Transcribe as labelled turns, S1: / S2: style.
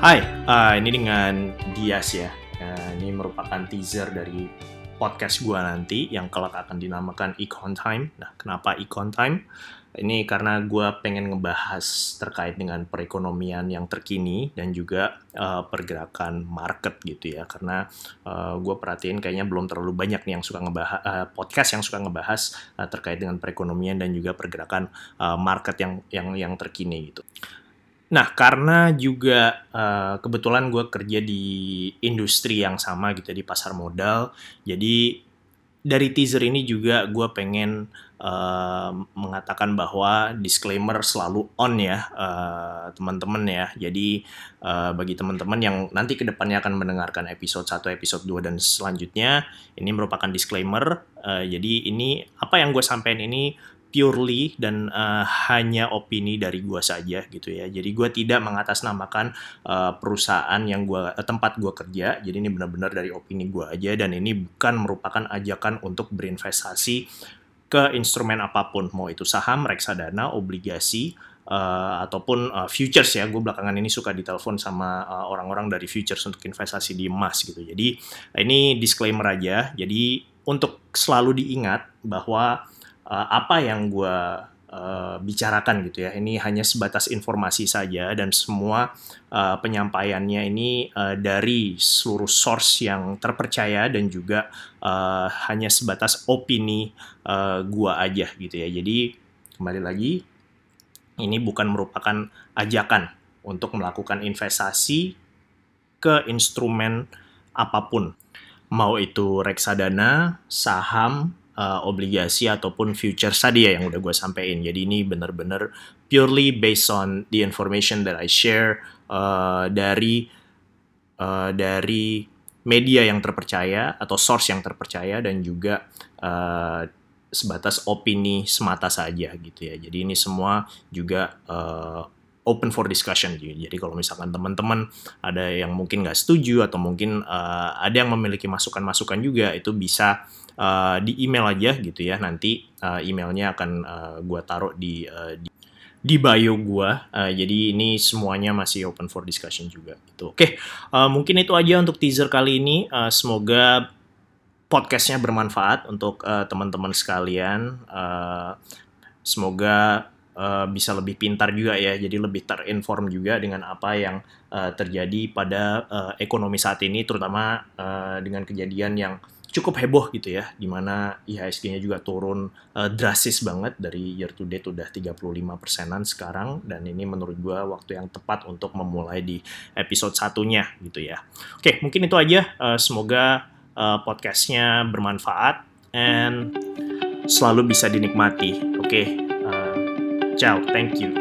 S1: Hai, uh, ini dengan Dias ya. Uh, ini merupakan teaser dari podcast gue nanti yang kelak akan dinamakan Econ Time. Nah, kenapa Econ Time? Ini karena gue pengen ngebahas terkait dengan perekonomian yang terkini dan juga uh, pergerakan market gitu ya. Karena uh, gue perhatiin kayaknya belum terlalu banyak nih yang suka ngebahas uh, podcast yang suka ngebahas uh, terkait dengan perekonomian dan juga pergerakan uh, market yang yang yang terkini gitu. Nah, karena juga uh, kebetulan gue kerja di industri yang sama gitu di pasar modal, jadi dari teaser ini juga gue pengen uh, mengatakan bahwa disclaimer selalu on ya uh, teman-teman ya. Jadi uh, bagi teman-teman yang nanti ke depannya akan mendengarkan episode 1, episode 2 dan selanjutnya, ini merupakan disclaimer. Uh, jadi ini apa yang gue sampaikan ini purely dan uh, hanya opini dari gue saja gitu ya. Jadi gue tidak mengatasnamakan uh, perusahaan yang gue uh, tempat gue kerja. Jadi ini benar-benar dari opini gue aja dan ini bukan merupakan ajakan untuk berinvestasi ke instrumen apa pun, mau itu saham, reksadana, obligasi, uh, ataupun uh, futures ya. Gue belakangan ini suka ditelepon sama orang-orang uh, dari futures untuk investasi di emas gitu. Jadi ini disclaimer aja. Jadi untuk selalu diingat bahwa uh, apa yang gue uh, bicarakan gitu ya. Ini hanya sebatas informasi saja dan semua uh, penyampaiannya ini uh, dari seluruh source yang terpercaya dan juga uh, hanya sebatas opini uh, gue aja gitu ya. Jadi kembali lagi ini bukan merupakan ajakan untuk melakukan investasi ke instrumen apa pun. Mau itu reksadana, saham, uh, obligasi ataupun future tadi ya yang udah gue sampein. Jadi ini benar-benar purely based on the information that I share uh, dari uh, dari media yang terpercaya atau source yang terpercaya dan juga uh, sebatas opini semata saja gitu ya. Jadi ini semua juga uh, open for discussion. Jadi kalau misalkan teman-teman ada yang mungkin nggak setuju atau mungkin uh, ada yang memiliki masukan-masukan juga itu bisa uh, di email aja gitu ya. Nanti uh, emailnya akan uh, gue taruh di, uh, di di bio gue uh, jadi ini semuanya masih open for discussion juga gitu. Oke uh, mungkin itu aja untuk teaser kali ini. Uh, semoga podcastnya bermanfaat untuk uh, teman-teman sekalian. Uh, semoga uh, bisa lebih pintar juga ya jadi lebih terinform juga dengan apa yang uh, terjadi pada uh, ekonomi saat ini terutama uh, dengan kejadian yang cukup heboh gitu ya, di mana IHSG-nya juga turun uh, drastis banget dari year to date udah 35 persenan sekarang, dan ini menurut gue waktu yang tepat untuk memulai di episode satunya gitu ya. Oke, mungkin itu aja, uh, semoga uh, podcastnya bermanfaat, and selalu bisa dinikmati. Oke, uh, ciao, thank you.